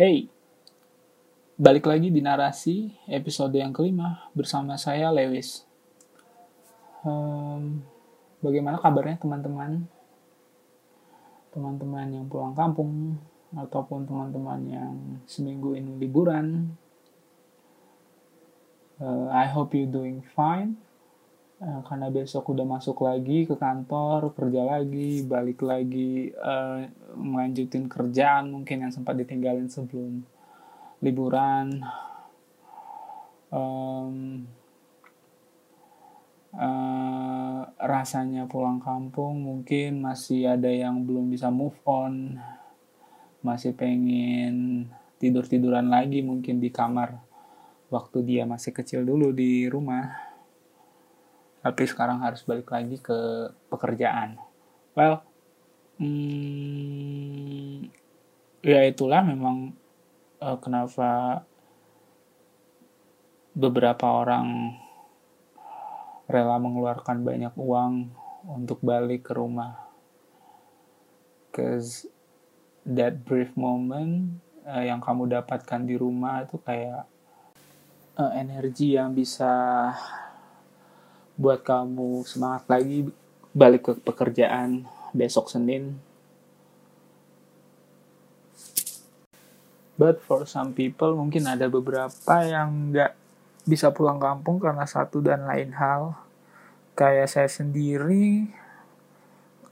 Hey, balik lagi di narasi episode yang kelima bersama saya Lewis. Um, bagaimana kabarnya teman-teman? Teman-teman yang pulang kampung ataupun teman-teman yang seminggu ini liburan. Uh, I hope you doing fine. Uh, karena besok udah masuk lagi ke kantor, kerja lagi, balik lagi, uh, melanjutin kerjaan mungkin yang sempat ditinggalin sebelum liburan. Um, uh, rasanya pulang kampung mungkin masih ada yang belum bisa move on, masih pengen tidur-tiduran lagi mungkin di kamar waktu dia masih kecil dulu di rumah tapi sekarang harus balik lagi ke pekerjaan. Well, hmm, ya itulah memang uh, kenapa beberapa orang rela mengeluarkan banyak uang untuk balik ke rumah. Cause that brief moment uh, yang kamu dapatkan di rumah itu kayak uh, energi yang bisa buat kamu semangat lagi balik ke pekerjaan besok Senin. But for some people mungkin ada beberapa yang nggak bisa pulang kampung karena satu dan lain hal. Kayak saya sendiri,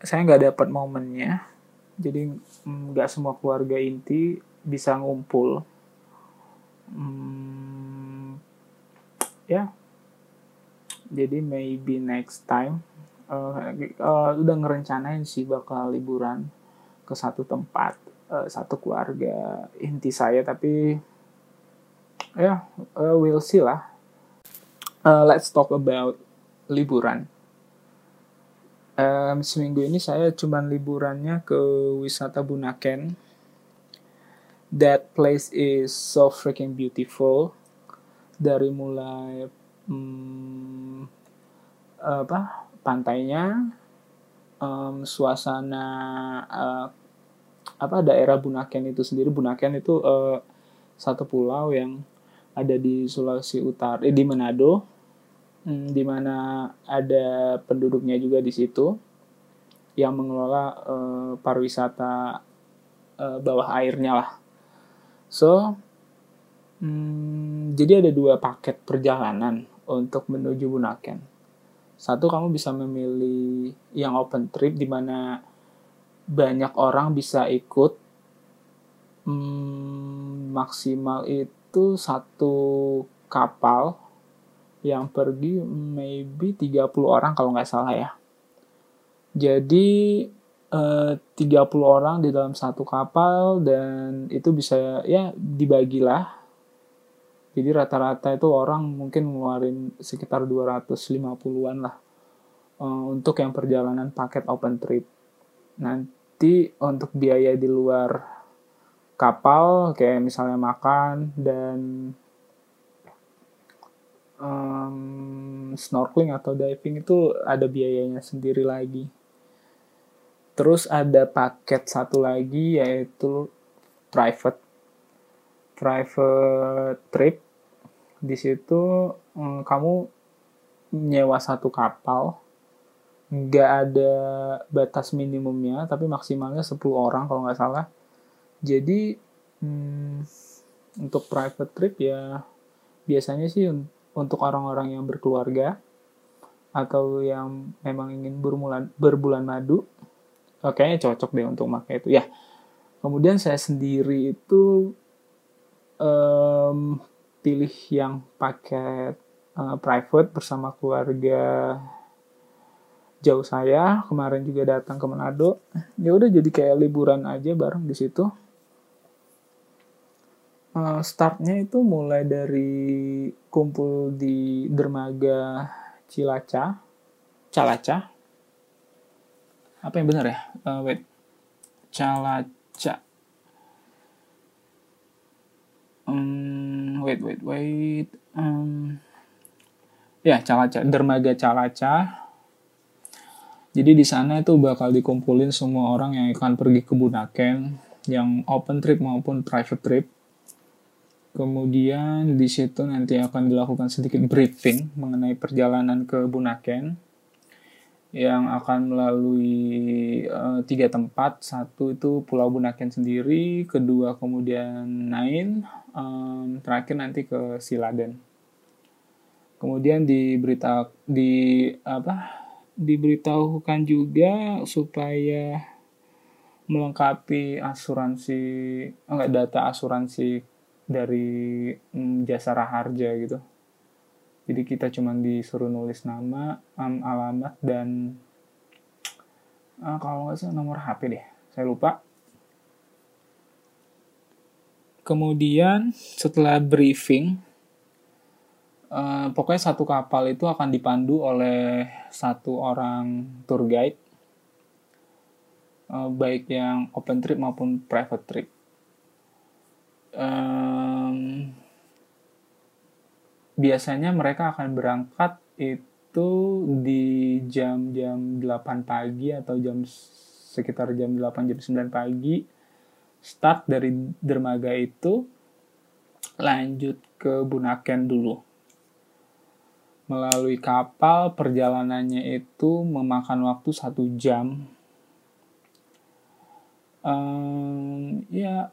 saya nggak dapat momennya. Jadi nggak semua keluarga inti bisa ngumpul. Hmm, ya, jadi maybe next time uh, uh, udah ngerencanain sih bakal liburan ke satu tempat uh, satu keluarga inti saya. Tapi ya yeah, uh, we'll see lah. Uh, let's talk about liburan. Um, seminggu ini saya cuman liburannya ke wisata Bunaken. That place is so freaking beautiful. Dari mulai hmm, apa pantainya um, suasana uh, apa daerah Bunaken itu sendiri. Bunaken itu uh, satu pulau yang ada di Sulawesi Utara eh, di Manado. Hmm, di mana ada penduduknya juga di situ yang mengelola uh, pariwisata uh, bawah airnya lah. So hmm, jadi ada dua paket perjalanan untuk menuju Bunaken. Satu, kamu bisa memilih yang open trip di mana banyak orang bisa ikut. Hmm, maksimal itu satu kapal yang pergi maybe 30 orang kalau nggak salah ya. Jadi eh, 30 orang di dalam satu kapal dan itu bisa ya dibagilah jadi rata-rata itu orang mungkin ngeluarin sekitar 250-an lah uh, untuk yang perjalanan paket open trip. Nanti untuk biaya di luar kapal kayak misalnya makan dan um, snorkeling atau diving itu ada biayanya sendiri lagi. Terus ada paket satu lagi yaitu private private trip di situ hmm, kamu nyewa satu kapal. Nggak ada batas minimumnya tapi maksimalnya 10 orang kalau nggak salah. Jadi hmm, untuk private trip ya biasanya sih untuk orang-orang yang berkeluarga atau yang memang ingin berbulan berbulan madu oh, kayaknya cocok deh untuk pakai itu. Ya kemudian saya sendiri itu um, pilih yang paket uh, private bersama keluarga jauh saya. Kemarin juga datang ke Manado. Ya udah jadi kayak liburan aja bareng di situ. Uh, startnya itu mulai dari kumpul di dermaga Cilaca. Calaca? Apa yang benar ya? Uh, wait. Calaca. Um, wait wait wait. Um, ya Calaca. Dermaga Calaca. Jadi di sana itu bakal dikumpulin semua orang yang akan pergi ke Bunaken yang open trip maupun private trip. Kemudian di situ nanti akan dilakukan sedikit briefing mengenai perjalanan ke Bunaken yang akan melalui uh, tiga tempat. Satu itu Pulau Bunaken sendiri, kedua kemudian Nain, um, terakhir nanti ke Siladen. Kemudian diberita di apa? Diberitahukan juga supaya melengkapi asuransi enggak data asuransi dari mm, jasa raharja gitu jadi kita cuma disuruh nulis nama um, alamat dan uh, kalau nggak salah nomor HP deh. Saya lupa. Kemudian setelah briefing uh, pokoknya satu kapal itu akan dipandu oleh satu orang tour guide uh, baik yang open trip maupun private trip. Um, biasanya mereka akan berangkat itu di jam-jam 8 pagi atau jam sekitar jam 8 jam 9 pagi. Start dari dermaga itu lanjut ke Bunaken dulu. Melalui kapal perjalanannya itu memakan waktu satu jam. Um, ya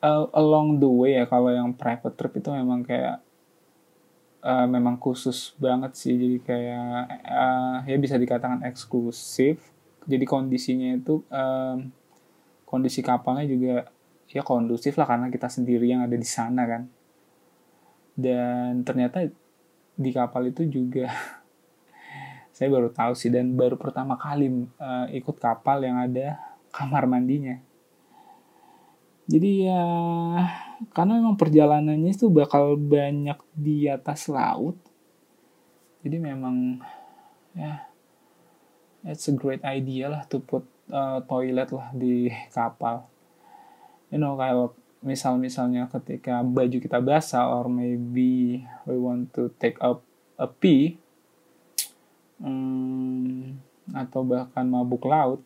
uh, along the way ya kalau yang private trip itu memang kayak uh, memang khusus banget sih jadi kayak uh, ya bisa dikatakan eksklusif. Jadi kondisinya itu uh, kondisi kapalnya juga ya kondusif lah karena kita sendiri yang ada di sana kan. Dan ternyata di kapal itu juga saya baru tahu sih dan baru pertama kali uh, ikut kapal yang ada kamar mandinya. Jadi ya karena memang perjalanannya itu bakal banyak di atas laut. Jadi memang ya it's a great idea lah to put uh, toilet lah di kapal. You know kalau misal misalnya ketika baju kita basah or maybe we want to take up a pee um, atau bahkan mabuk laut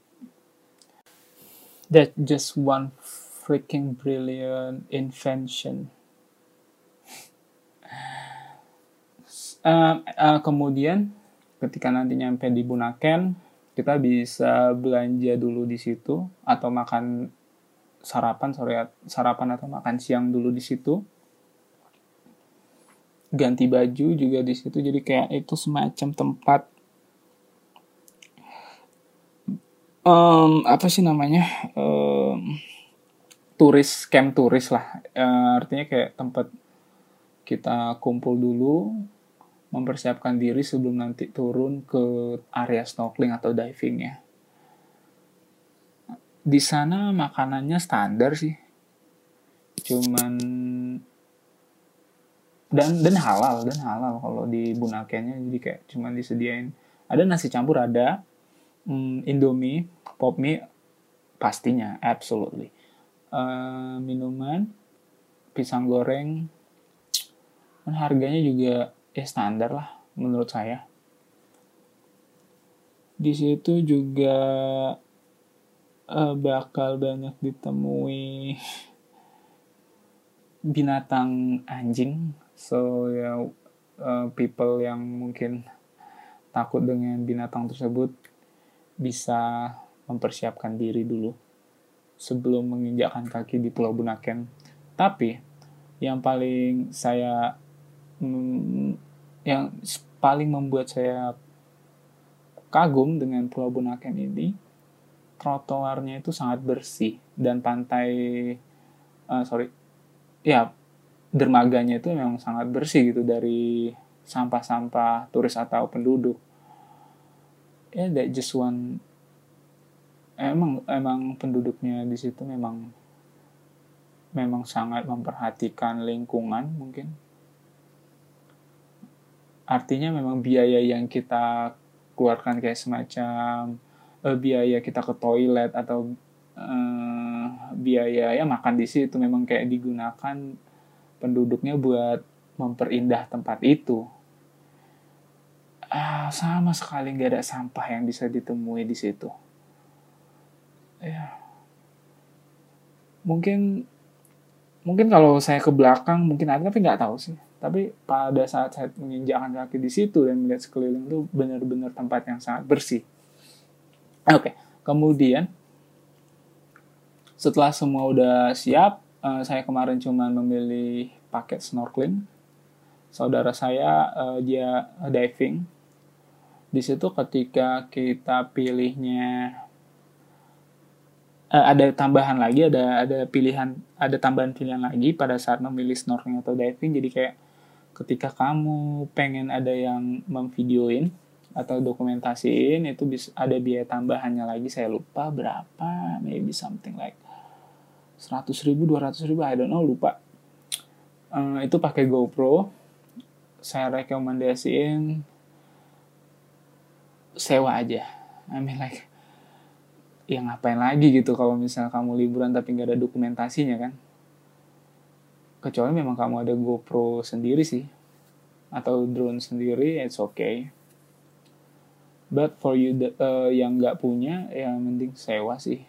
that just one freaking brilliant invention. uh, uh, kemudian ketika nanti nyampe di Bunaken, kita bisa belanja dulu di situ atau makan sarapan sore sarapan atau makan siang dulu di situ. Ganti baju juga di situ jadi kayak itu semacam tempat um, apa sih namanya? Um, turis camp turis lah. Uh, artinya kayak tempat kita kumpul dulu mempersiapkan diri sebelum nanti turun ke area snorkeling atau diving ya. Di sana makanannya standar sih. Cuman dan dan halal dan halal kalau di Bunakennya jadi kayak cuman disediain. Ada nasi campur ada mm, Indomie pop mie pastinya absolutely uh, minuman pisang goreng. Dan harganya juga ya standar lah menurut saya. Di situ juga uh, bakal banyak ditemui binatang anjing. So ya uh, people yang mungkin takut dengan binatang tersebut bisa mempersiapkan diri dulu sebelum menginjakkan kaki di Pulau Bunaken. Tapi yang paling saya yang paling membuat saya kagum dengan Pulau Bunaken ini trotoarnya itu sangat bersih dan pantai uh, sorry ya dermaganya itu memang sangat bersih gitu dari sampah-sampah turis atau penduduk yeah, that just one emang emang penduduknya di situ memang memang sangat memperhatikan lingkungan mungkin. Artinya memang biaya yang kita keluarkan kayak semacam uh, biaya kita ke toilet atau uh, biaya ya makan di situ memang kayak digunakan penduduknya buat memperindah tempat itu. Uh, sama sekali nggak ada sampah yang bisa ditemui di situ ya. Mungkin mungkin kalau saya ke belakang mungkin ada tapi nggak tahu sih. Tapi pada saat saya menginjakkan kaki di situ dan melihat sekeliling itu benar-benar tempat yang sangat bersih. Oke okay. kemudian setelah semua udah siap uh, saya kemarin cuma memilih paket snorkeling. Saudara saya uh, dia diving. Di situ ketika kita pilihnya uh, ada tambahan lagi ada ada pilihan ada tambahan pilihan lagi pada saat memilih snorkeling atau diving. Jadi kayak ketika kamu pengen ada yang memvideoin atau dokumentasiin itu bisa ada biaya tambahannya lagi. Saya lupa berapa maybe something like seratus ribu dua ratus ribu I don't know lupa. Uh, itu pakai GoPro. Saya rekomendasiin sewa aja. I mean like ya ngapain lagi gitu kalau misalnya kamu liburan tapi nggak ada dokumentasinya kan? Kecuali memang kamu ada GoPro sendiri sih atau drone sendiri it's okay. But for you uh, yang nggak punya ya mending sewa sih.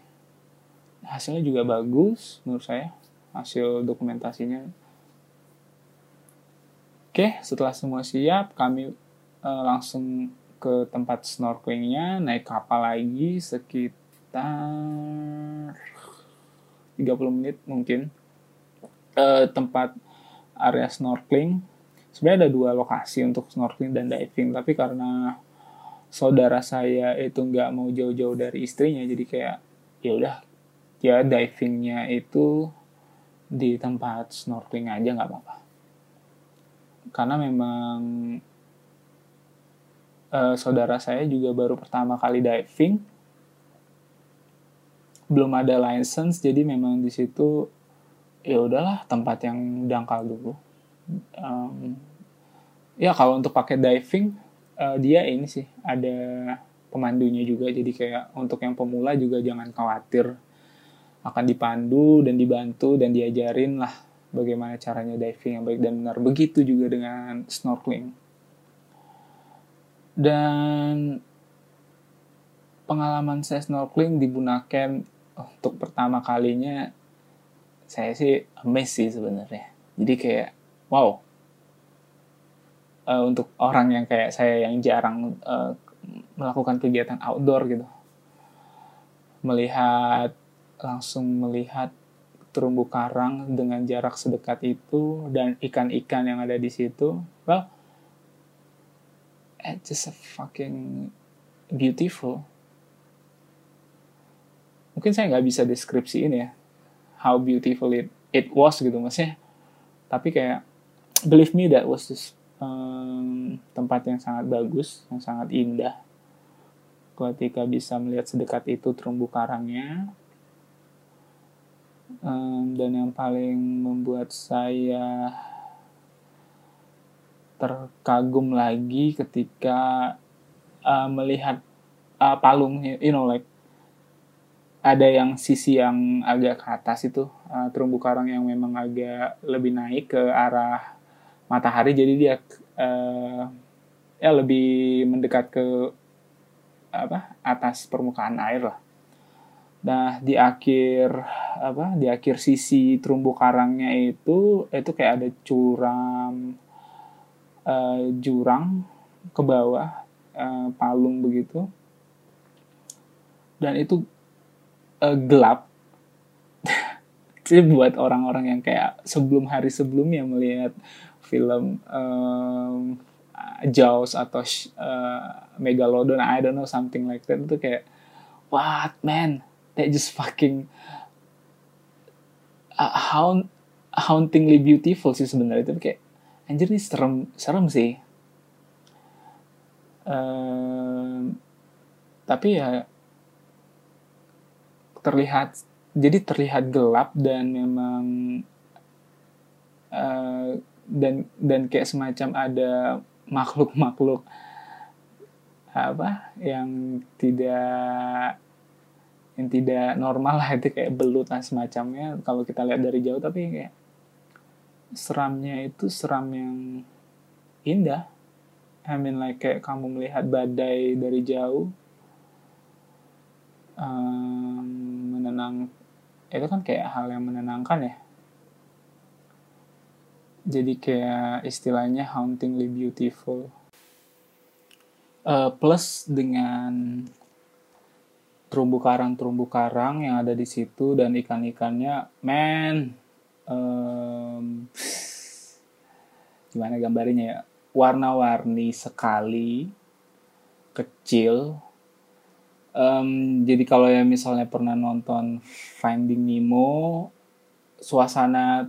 Hasilnya juga bagus menurut saya hasil dokumentasinya. Oke setelah semua siap kami uh, langsung ke tempat snorkelingnya naik kapal lagi sekitar sekitar 30 menit mungkin. Uh, tempat area snorkeling. Sebenarnya ada dua lokasi untuk snorkeling dan diving tapi karena saudara saya itu nggak mau jauh-jauh dari istrinya jadi kayak ya udah ya divingnya itu di tempat snorkeling aja nggak apa-apa. Karena memang uh, saudara saya juga baru pertama kali diving belum ada license jadi memang di situ ya udahlah tempat yang dangkal dulu. Um, ya kalau untuk pakai diving uh, dia ini sih ada pemandunya juga. Jadi kayak untuk yang pemula juga jangan khawatir akan dipandu dan dibantu dan diajarin lah bagaimana caranya diving yang baik dan benar. Begitu juga dengan snorkeling. Dan pengalaman saya snorkeling di Bunaken untuk pertama kalinya saya sih amazed sih sebenarnya. Jadi kayak wow. Uh, untuk orang yang kayak saya yang jarang uh, melakukan kegiatan outdoor gitu. Melihat langsung melihat terumbu karang dengan jarak sedekat itu dan ikan-ikan yang ada di situ well it's just a fucking beautiful mungkin saya nggak bisa deskripsiin ya how beautiful it it was gitu maksudnya. Tapi kayak believe me that was just um, tempat yang sangat bagus yang sangat indah. Ketika bisa melihat sedekat itu terumbu karangnya. Um, dan yang paling membuat saya terkagum lagi ketika uh, melihat uh, palung you know like ada yang sisi yang agak ke atas itu uh, terumbu karang yang memang agak lebih naik ke arah matahari jadi dia uh, ya lebih mendekat ke apa atas permukaan air lah. Nah di akhir apa di akhir sisi terumbu karangnya itu itu kayak ada curam uh, jurang ke bawah uh, palung begitu dan itu uh, gelap. Jadi buat orang-orang yang kayak sebelum hari sebelumnya melihat film um, Jaws atau uh, Megalodon I don't know something like that itu kayak what man? That just fucking uh, haunt, hauntingly beautiful sih sebenarnya. Itu kayak anjir ini serem serem sih. Um, tapi ya terlihat jadi terlihat gelap dan memang uh, dan dan kayak semacam ada makhluk-makhluk apa yang tidak yang tidak normal lah itu kayak belut dan semacamnya. Kalau kita lihat dari jauh tapi kayak seramnya itu seram yang indah. I mean like kayak kamu melihat badai dari jauh. Um, menenang itu kan kayak hal yang menenangkan ya. Jadi kayak istilahnya hauntingly beautiful. Uh, plus dengan terumbu karang terumbu karang yang ada di situ dan ikan ikannya man um, gimana gambarnya ya? Warna-warni sekali kecil um, jadi kalau ya misalnya pernah nonton Finding Nemo suasana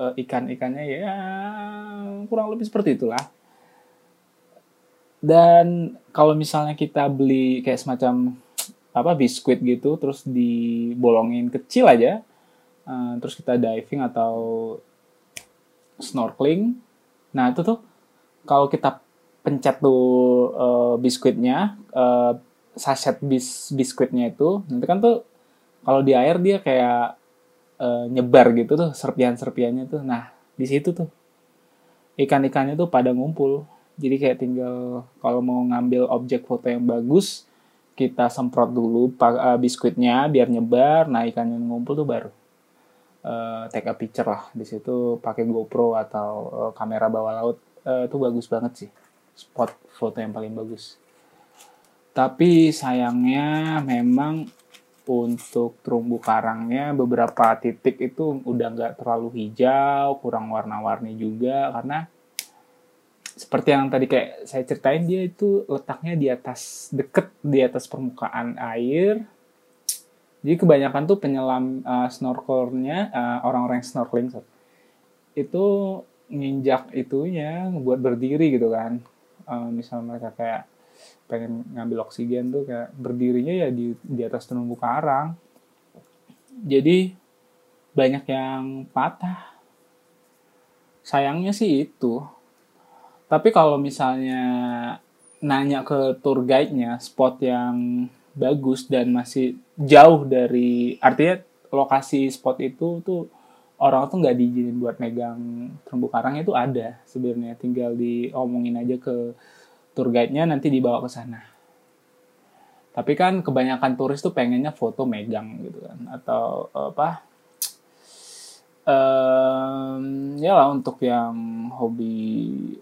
uh, ikan-ikannya ya kurang lebih seperti itulah. Dan kalau misalnya kita beli kayak semacam apa biskuit gitu terus dibolongin kecil aja uh, terus kita diving atau snorkeling nah itu tuh kalau kita pencet tuh uh, biskuitnya uh, saset bis biskuitnya itu nanti kan tuh kalau di air dia kayak uh, nyebar gitu tuh serpian serpiannya tuh. Nah di situ tuh ikan ikannya tuh pada ngumpul. Jadi kayak tinggal kalau mau ngambil objek foto yang bagus kita semprot dulu uh, biskuitnya biar nyebar. Nah ikannya ngumpul tuh baru uh, take a picture lah. Di situ pakai GoPro atau uh, kamera bawah laut. Itu bagus banget sih spot foto yang paling bagus tapi sayangnya memang untuk terumbu karangnya beberapa titik itu udah nggak terlalu hijau kurang warna-warni juga. Karena seperti yang tadi kayak saya ceritain dia itu letaknya di atas deket di atas permukaan air. Jadi kebanyakan tuh penyelam uh, snorkelnya uh, orang-orang snorkeling itu nginjak itunya buat berdiri gitu kan. Uh, misalnya mereka kayak pengen ngambil oksigen tuh kayak berdirinya ya di di atas terumbu karang. Jadi banyak yang patah. Sayangnya sih itu. Tapi kalau misalnya nanya ke tour guide-nya spot yang bagus dan masih jauh dari artinya lokasi spot itu tuh orang tuh nggak diizinin buat megang terumbu karang itu ada sebenarnya. Tinggal diomongin aja ke tour guide-nya nanti dibawa ke sana. Tapi kan kebanyakan turis tuh pengennya foto megang gitu kan atau apa um, ya lah untuk yang hobi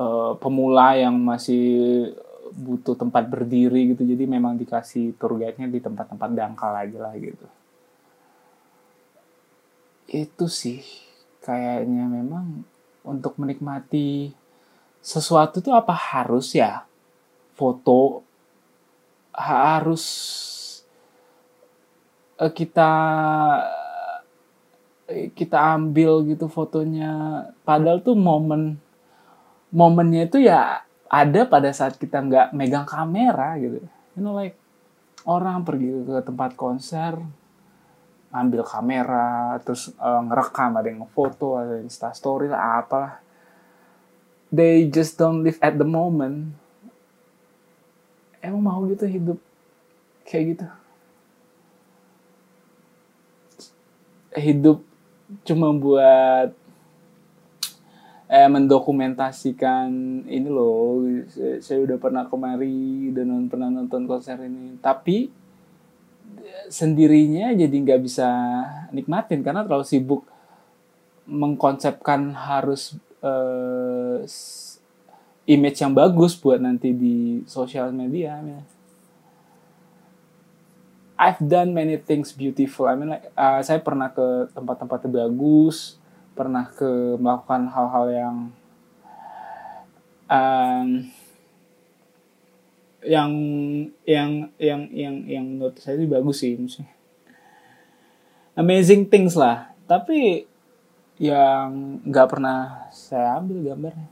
uh, pemula yang masih butuh tempat berdiri gitu. Jadi memang dikasih tour guide-nya di tempat-tempat dangkal aja lah gitu. Itu sih kayaknya memang untuk menikmati sesuatu tuh apa harus ya? Foto harus uh, kita kita ambil gitu fotonya. Padahal tuh momen momennya itu ya ada pada saat kita nggak megang kamera gitu. You know like orang pergi ke tempat konser ambil kamera terus uh, ngerekam ada yang foto ada yang insta story lah apalah they just don't live at the moment. Emang mau gitu hidup kayak gitu? Hidup cuma buat eh, mendokumentasikan ini loh. Saya, saya udah pernah kemari dan pernah nonton konser ini. Tapi sendirinya jadi nggak bisa nikmatin karena terlalu sibuk mengkonsepkan harus uh, image yang bagus buat nanti di sosial media. I mean, I've done many things beautiful. I mean, like, uh, saya pernah ke tempat-tempat bagus, pernah ke melakukan hal-hal yang um, yang yang yang yang yang menurut saya itu bagus sih maksudnya amazing things lah tapi yang nggak pernah saya ambil gambarnya.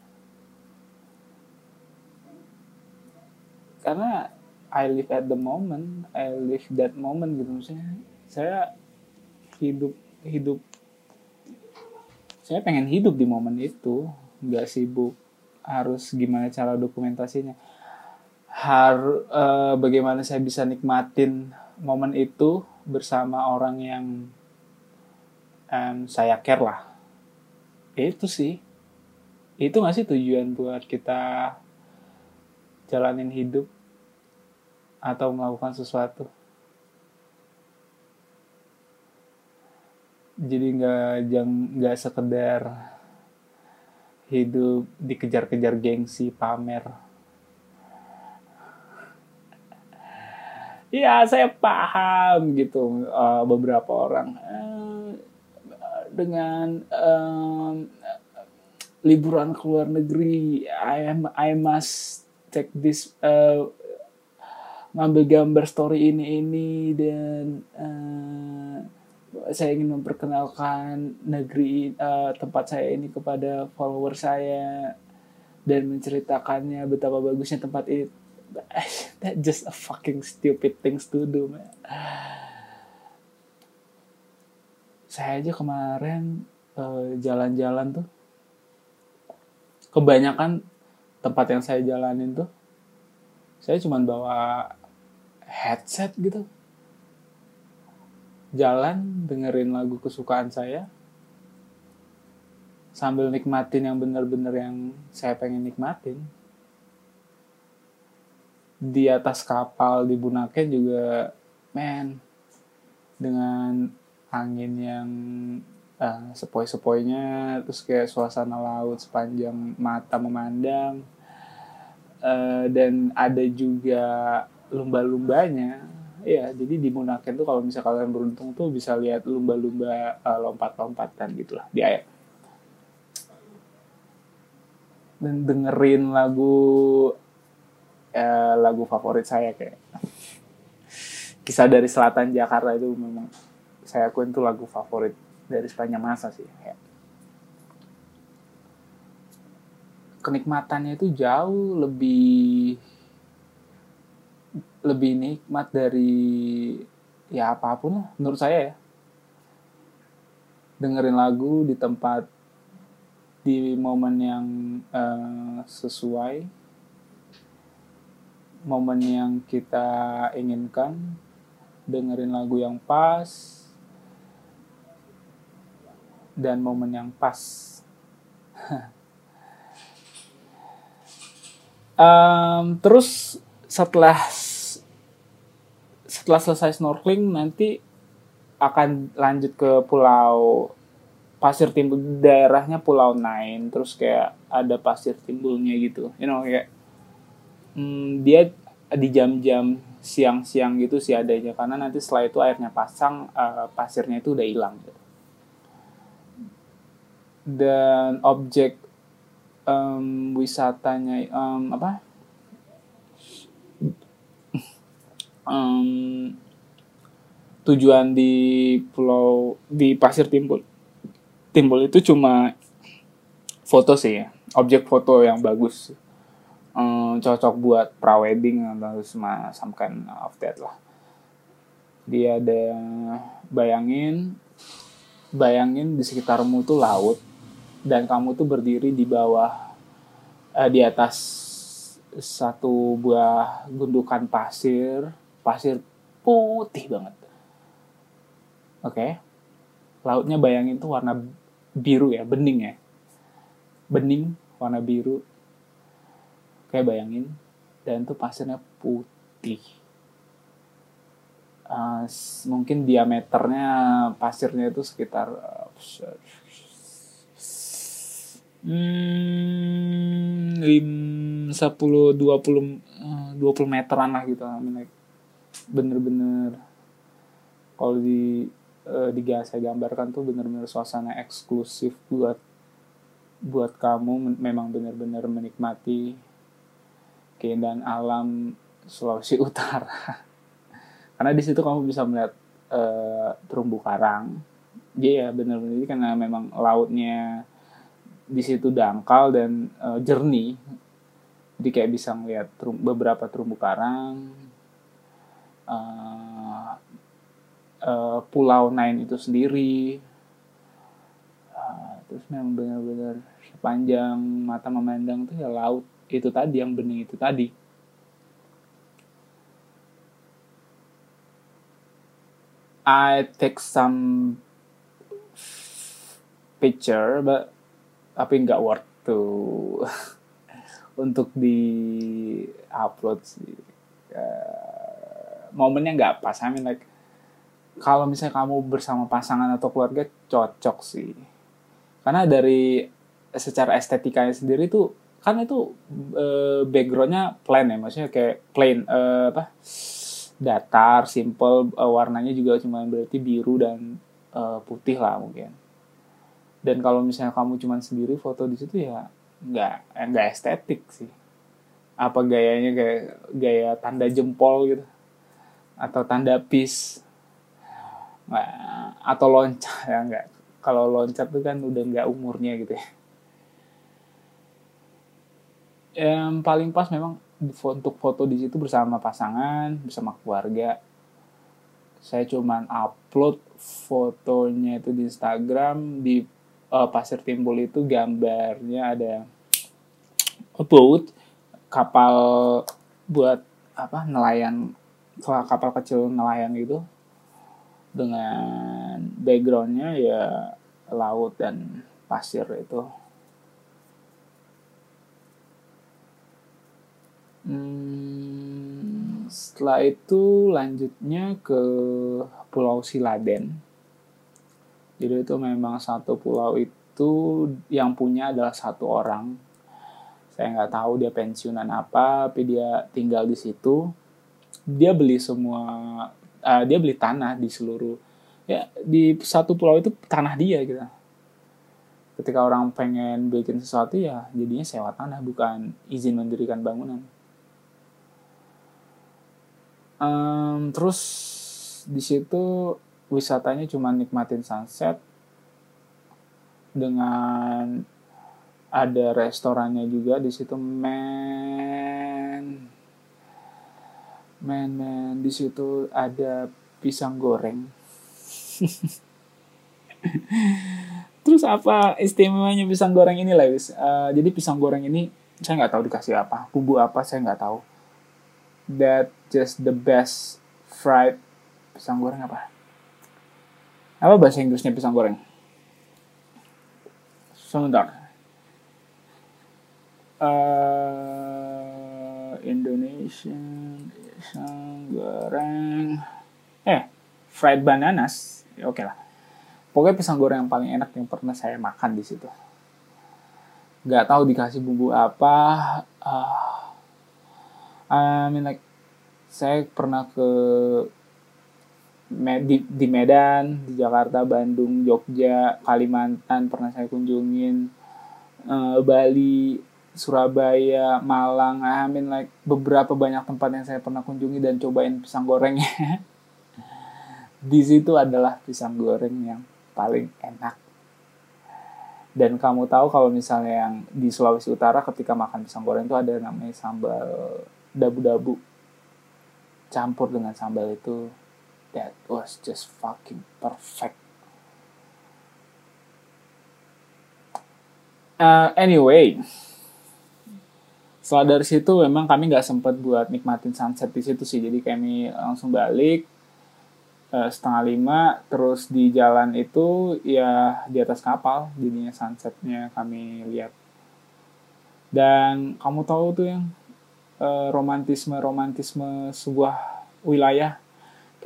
Karena I live at the moment I live that moment gitu maksudnya. Saya hidup hidup saya pengen hidup di momen itu. Nggak sibuk harus gimana cara dokumentasinya. Harus uh, bagaimana saya bisa nikmatin momen itu bersama orang yang um, saya care lah itu sih. Itu nggak sih tujuan buat kita jalanin hidup atau melakukan sesuatu? Jadi nggak jang nggak sekedar hidup dikejar-kejar gengsi pamer. Ya saya paham gitu uh, beberapa orang. Uh, dengan um, liburan ke luar negeri I am I must take this uh, ngambil gambar story ini ini dan uh, saya ingin memperkenalkan negeri uh, tempat saya ini kepada follower saya dan menceritakannya betapa bagusnya tempat itu that just a fucking stupid things to do man. Saya aja kemarin jalan jalan-jalan tuh. Kebanyakan tempat yang saya jalanin tuh saya cuma bawa headset gitu. Jalan dengerin lagu kesukaan saya. Sambil nikmatin yang bener-bener yang saya pengen nikmatin. Di atas kapal di Bunaken juga men dengan angin yang uh, sepoi-sepoinya terus kayak suasana laut sepanjang mata memandang uh, dan ada juga lumba-lumbanya. Ya jadi di Bunaken tuh kalau misalnya kalian beruntung tuh bisa lihat lumba-lumba uh, lompat-lompatan gitulah di air. Dan dengerin lagu uh, lagu favorit saya kayak. Kisah dari selatan Jakarta itu memang saya akuin itu lagu favorit dari sepanjang masa sih. Kayak kenikmatannya itu jauh lebih lebih nikmat dari ya apa pun lah menurut saya ya. Dengerin lagu di tempat di momen yang uh, sesuai momen yang kita inginkan dengerin lagu yang pas dan momen yang pas um, terus setelah setelah selesai snorkeling nanti akan lanjut ke pulau pasir timbul daerahnya pulau Nine terus kayak ada pasir timbulnya gitu you know kayak hmm, dia di jam-jam siang-siang gitu sih adanya karena nanti setelah itu airnya pasang uh, pasirnya itu udah hilang gitu. Dan objek um, wisatanya um, apa? Um, tujuan di pulau di pasir timbul. Timbul itu cuma foto sih ya objek foto yang bagus. Um, cocok buat prawedding atau semacam kind of that lah. Dia ada bayangin bayangin di sekitarmu tuh laut dan kamu tuh berdiri di bawah uh, di atas satu buah gundukan pasir. Pasir putih banget. Oke? Okay? lautnya bayangin tuh warna biru ya bening ya? Bening warna biru. Kayak bayangin. Dan tuh pasirnya putih. Uh, mungkin diameternya pasirnya itu sekitar hmm, lim sepuluh dua puluh eh, dua puluh meteran lah gitu bener-bener kalau di uh, di saya gambarkan tuh bener-bener suasana eksklusif buat buat kamu memang bener-bener menikmati keindahan alam Sulawesi Utara. karena di situ kamu bisa melihat uh, terumbu karang. Yeah, benar-benar ini karena memang lautnya di situ dangkal dan uh, jernih. Jadi kayak bisa melihat terum beberapa terumbu karang. Uh, uh, Pulau Nine itu sendiri. Uh, terus memang benar-benar sepanjang mata memandang tuh ya laut itu tadi yang bening itu tadi I take some picture but tapi nggak worth to untuk di upload sih. Uh, momennya nggak pas. I mean like kalau misalnya kamu bersama pasangan atau keluarga cocok sih. Karena dari secara estetikanya sendiri tuh kan itu uh, backgroundnya plain ya. Maksudnya kayak plain uh, apa datar simple uh, warnanya juga cuma berarti biru dan uh, putih lah mungkin dan kalau misalnya kamu cuma sendiri foto di situ ya nggak nggak estetik sih. Apa gayanya kayak gaya tanda jempol gitu. Atau tanda peace atau loncat ya enggak kalau loncat tuh kan udah nggak umurnya gitu ya. Yang paling pas memang untuk foto di situ bersama pasangan bersama keluarga. Saya cuman upload fotonya itu di Instagram di uh, pasir timbul itu gambarnya ada boat kapal buat apa nelayan kapal kecil nelayan gitu dengan backgroundnya ya laut dan pasir itu. Hmm, setelah itu lanjutnya ke Pulau Siladen. Jadi itu memang satu pulau itu yang punya adalah satu orang. Saya nggak tahu dia pensiunan apa, tapi dia tinggal di situ. Dia beli semua uh, dia beli tanah di seluruh ya di satu pulau itu tanah dia gitu ketika orang pengen bikin sesuatu ya jadinya sewa tanah bukan izin mendirikan bangunan um, terus di situ wisatanya cuma nikmatin sunset dengan ada restorannya juga di situ. Men. Men men. Di situ ada pisang goreng. Terus apa istimewanya pisang goreng ini Lewis? Uh, jadi pisang goreng ini saya nggak tahu dikasih apa bumbu apa saya nggak tahu. That just the best fried pisang goreng apa apa bahasa Inggrisnya pisang goreng? Sebentar uh, Indonesian pisang goreng. Eh fried bananas. Ya oke okay lah. Pokoknya pisang goreng yang paling enak yang pernah saya makan di situ. Nggak tahu dikasih bumbu apa. Uh, I mean like saya pernah ke di, di Medan di Jakarta Bandung Jogja Kalimantan pernah saya kunjungin uh, Bali Surabaya, Malang, I mean like beberapa banyak tempat yang saya pernah kunjungi dan cobain pisang gorengnya. Di situ adalah pisang goreng yang paling enak. Dan kamu tahu kalau misalnya yang di Sulawesi Utara ketika makan pisang goreng itu ada namanya sambal dabu-dabu campur dengan sambal itu that was just fucking perfect. Uh, anyway, setelah dari situ memang kami nggak sempat buat nikmatin sunset di situ sih. Jadi kami langsung balik uh, setengah lima terus di jalan itu ya di atas kapal jadinya sunsetnya kami lihat. Dan kamu tahu tuh yang uh, romantisme romantisme sebuah wilayah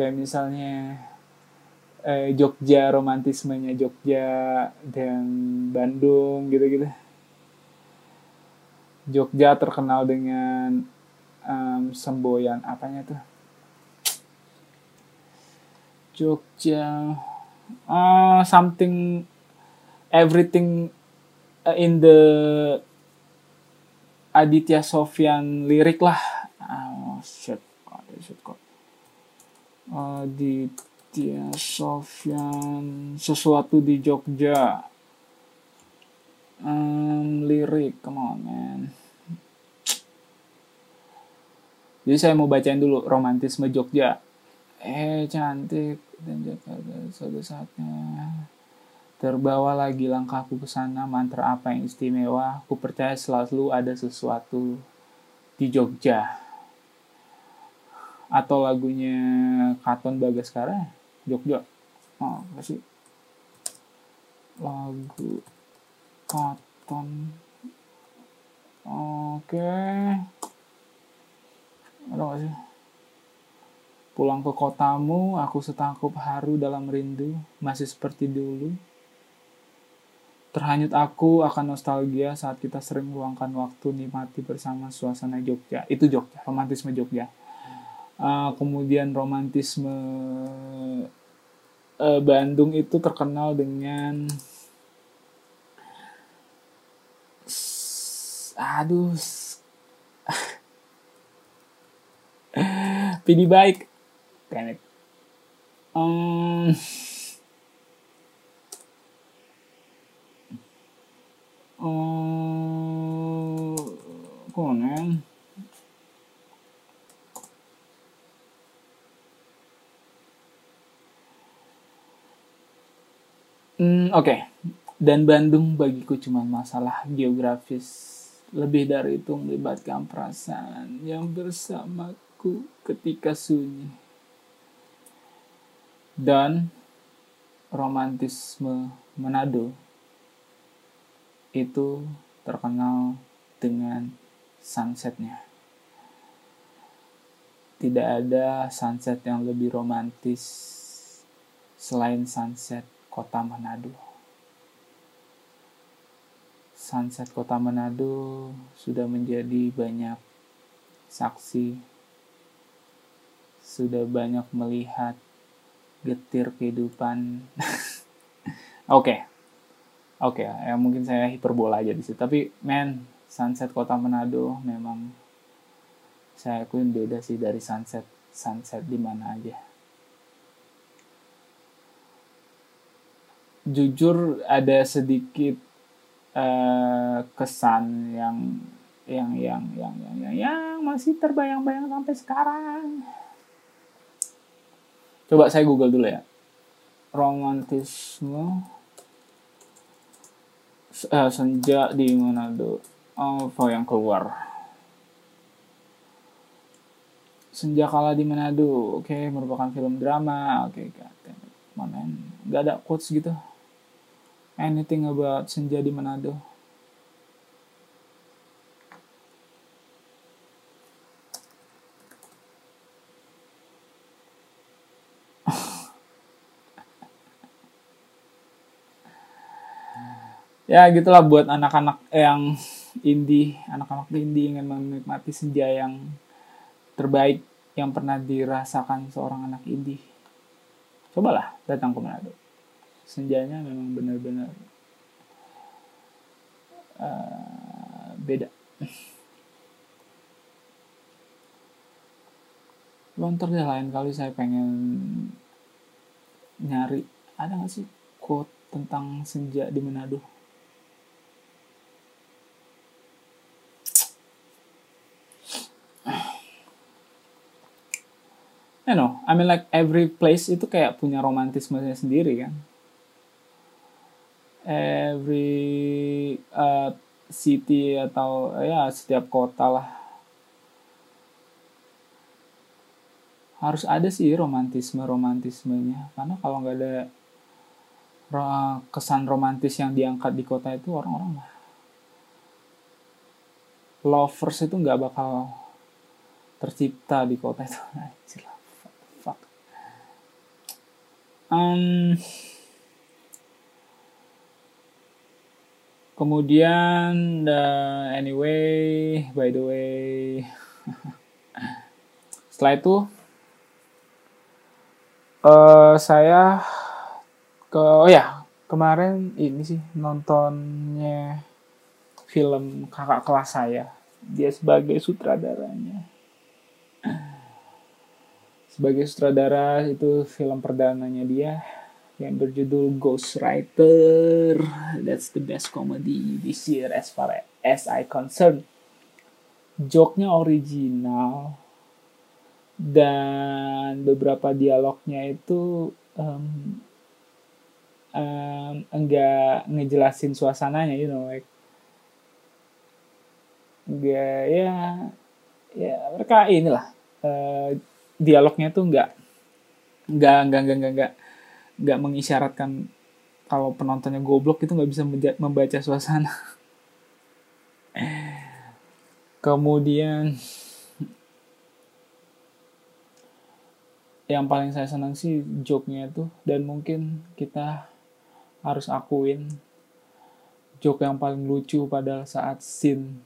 kayak misalnya eh, Jogja romantismenya Jogja dan Bandung gitu-gitu. Jogja terkenal dengan um, semboyan apanya tuh? Jogja uh, something everything uh, in the Aditya Sofyan lirik lah. Oh shit kok shit kok Aditya Sofyan sesuatu di Jogja. Um, lirik come on man. Jadi saya mau bacain dulu romantisme Jogja. Eh cantik dan Jakarta suatu saatnya. Terbawa lagi langkahku ke sana mantra apa yang istimewa? Ku percaya selalu ada sesuatu di Jogja atau lagunya Katon Bagaskara Jogja oh kasih lagu Katon oke okay ada sih Pulang ke kotamu, aku setangkup haru dalam rindu, masih seperti dulu. Terhanyut aku akan nostalgia saat kita sering meluangkan waktu nikmati bersama suasana Jogja. Itu Jogja, romantisme Jogja. Uh, kemudian romantisme uh, Bandung itu terkenal dengan aduh pilih baik. Damn it. Um, um, Hmm, Oke, okay. dan Bandung bagiku cuma masalah geografis. Lebih dari itu melibatkan perasaan yang bersamaku ketika sunyi. Dan romantisme Manado itu terkenal dengan sunsetnya. Tidak ada sunset yang lebih romantis selain sunset kota Manado. Sunset kota Manado sudah menjadi banyak saksi, sudah banyak melihat getir kehidupan. Oke, oke, okay. ya mungkin saya hiperbola aja di situ. Tapi, man, sunset kota Manado memang saya akuin beda sih dari sunset sunset di mana aja. Jujur ada sedikit uh, kesan yang yang yang yang yang yang, yang masih terbayang-bayang sampai sekarang. Coba saya Google dulu ya. Romantisme uh, senja di Manado. Oh, yang keluar. Senja kala di Manado. Oke, okay, merupakan film drama. Oke, okay, mana? Gak ada quotes gitu anything about senja di Manado? ya gitulah buat anak-anak yang indie, anak-anak indie ingin menikmati senja yang terbaik yang pernah dirasakan seorang anak indie. Cobalah datang ke Manado senjanya memang benar-benar uh, beda. Lontar deh lain kali saya pengen nyari ada nggak sih quote tentang senja di Manado? You know, I mean like every place itu kayak punya romantismenya sendiri kan every uh, city atau ya setiap kota lah. Harus ada sih romantisme romantismenya. Karena kalau nggak ada kesan romantis yang diangkat di kota itu orang-orang lah lovers itu nggak bakal tercipta di kota itu. Fuck. Um, kemudian uh, anyway by the way. Setelah itu uh, saya ke oh ya kemarin ini sih nontonnya film kakak kelas saya. Dia sebagai sutradaranya. Sebagai sutradara itu film perdananya dia yang berjudul Ghost Writer. That's the best comedy this year as far as I concern. Joknya original dan beberapa dialognya itu um, um, enggak ngejelasin suasananya, you know, like enggak ya ya mereka inilah uh, dialognya tuh enggak enggak enggak enggak enggak, enggak nggak mengisyaratkan kalau penontonnya goblok itu nggak bisa membaca suasana. Kemudian yang paling saya senang sih joke-nya itu dan mungkin kita harus akuin joke yang paling lucu pada saat scene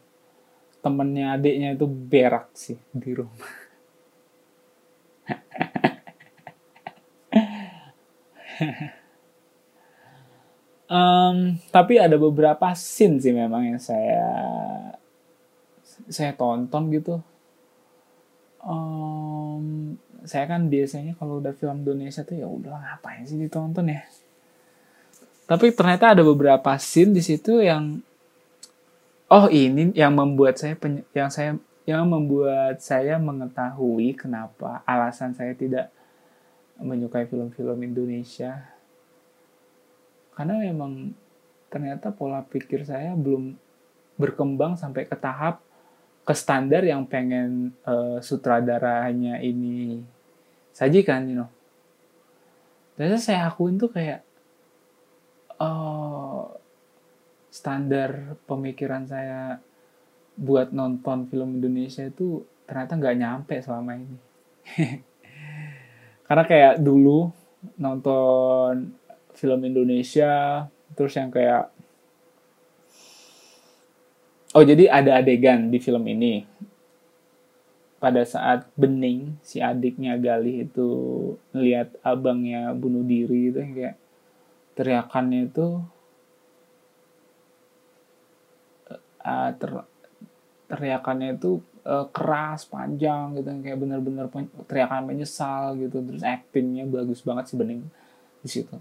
temennya adiknya itu berak sih di rumah. um, tapi ada beberapa scene sih memang yang saya saya tonton gitu. Um, saya kan biasanya kalau udah film Indonesia tuh ya udah ngapain sih ditonton ya. Tapi ternyata ada beberapa scene di situ yang oh ini yang membuat saya yang saya yang membuat saya mengetahui kenapa alasan saya tidak menyukai film-film Indonesia. Karena memang ternyata pola pikir saya belum berkembang sampai ke tahap ke standar yang pengen uh, sutradaranya ini sajikan, you know. Dan saya akuin tuh kayak uh, standar pemikiran saya buat nonton film Indonesia itu ternyata nggak nyampe selama ini. Karena kayak dulu nonton film Indonesia, terus yang kayak Oh jadi ada adegan di film ini. Pada saat Bening, si adiknya Galih itu lihat abangnya bunuh diri itu kayak teriakannya itu uh, ter, teriakannya itu uh, keras panjang gitu kayak bener-bener teriakan menyesal gitu terus actingnya bagus banget sih Bening di situ.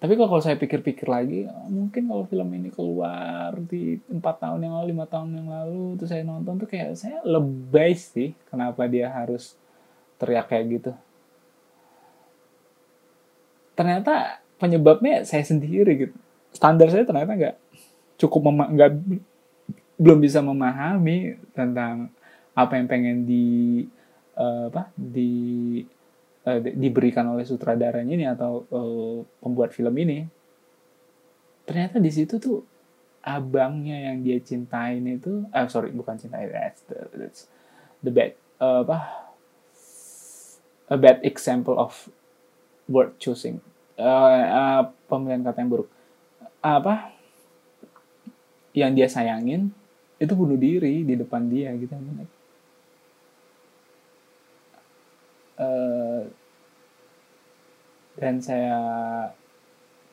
Tapi kalau saya pikir-pikir lagi mungkin kalau film ini keluar di empat tahun yang lalu lima tahun yang lalu terus saya nonton tuh kayak saya lebay sih kenapa dia harus teriak kayak gitu. Ternyata penyebabnya saya sendiri gitu. Standar saya ternyata nggak cukup nggak belum bisa memahami tentang apa yang pengen di uh, apa di uh, diberikan oleh sutradaranya ini atau uh, pembuat film ini. Ternyata di situ tuh abangnya yang dia cintain itu eh sorry bukan cintai that's the, that's the bad uh, apa a bad example of word choosing. Uh, uh, pemilihan kata yang buruk. Apa yang dia sayangin itu bunuh diri di depan dia gitu. Uh, dan saya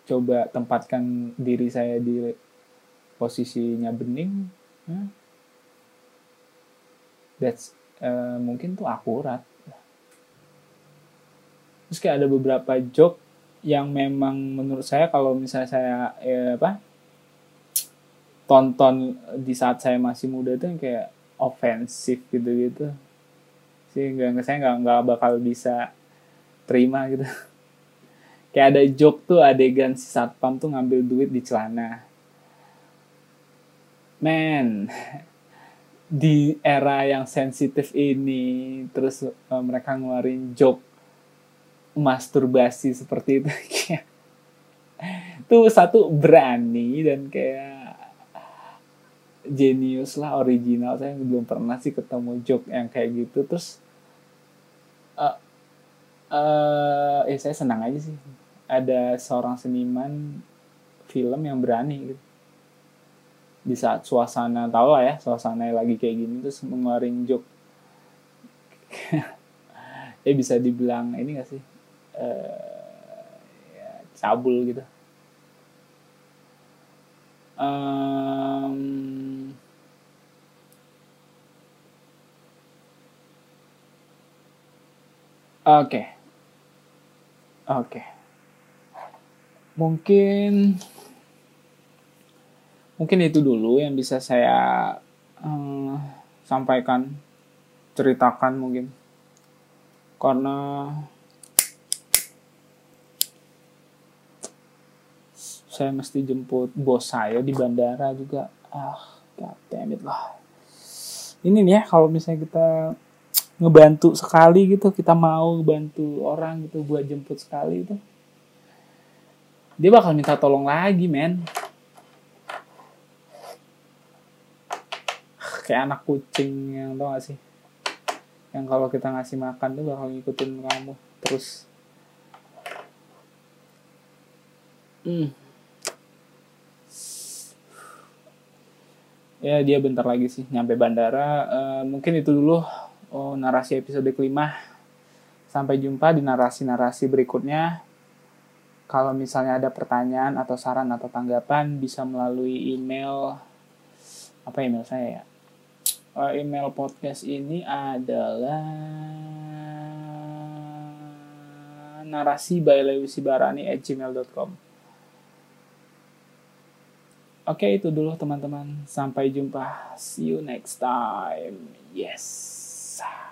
coba tempatkan diri saya di posisinya bening hmm, that's uh, mungkin tuh akurat. Terus kayak ada beberapa joke yang memang menurut saya kalau misalnya saya eh, apa tonton di saat saya masih muda itu yang kayak ofensif gitu-gitu. Sih nggak saya nggak nggak bakal bisa terima gitu. Kayak ada joke tuh adegan si satpam tuh ngambil duit di celana. Men di era yang sensitif ini terus uh, mereka ngeluarin joke masturbasi seperti itu. Tuh satu berani dan kayak genius lah original. Saya belum pernah sih ketemu joke yang kayak gitu. Terus uh, uh, eh saya senang aja sih. Ada seorang seniman film yang berani gitu. Di saat suasana tau lah ya suasana lagi kayak gini terus mengeluarin joke. Ya bisa dibilang ini gak sih? Uh, ya, cabul gitu. Um, oke. Okay. oke. Okay mungkin mungkin itu dulu yang bisa saya um, sampaikan ceritakan mungkin. Karena saya mesti jemput bos saya di bandara juga. Ah goddammit lah. Ini nih ya kalau misalnya kita ngebantu sekali gitu kita mau bantu orang gitu buat jemput sekali itu. Dia bakal minta tolong lagi men. Kayak anak kucing yang tau gak sih? Yang kalau kita ngasih makan tuh bakal ngikutin kamu terus. Hmm. ya dia bentar lagi sih nyampe bandara. Uh, mungkin itu dulu oh, narasi episode kelima sampai jumpa di narasi-narasi berikutnya kalau misalnya ada pertanyaan atau saran atau tanggapan bisa melalui email apa email saya ya uh, email podcast ini adalah narasi by Barani at gmail.com Oke, itu dulu teman-teman. Sampai jumpa. See you next time. Yes. Sound.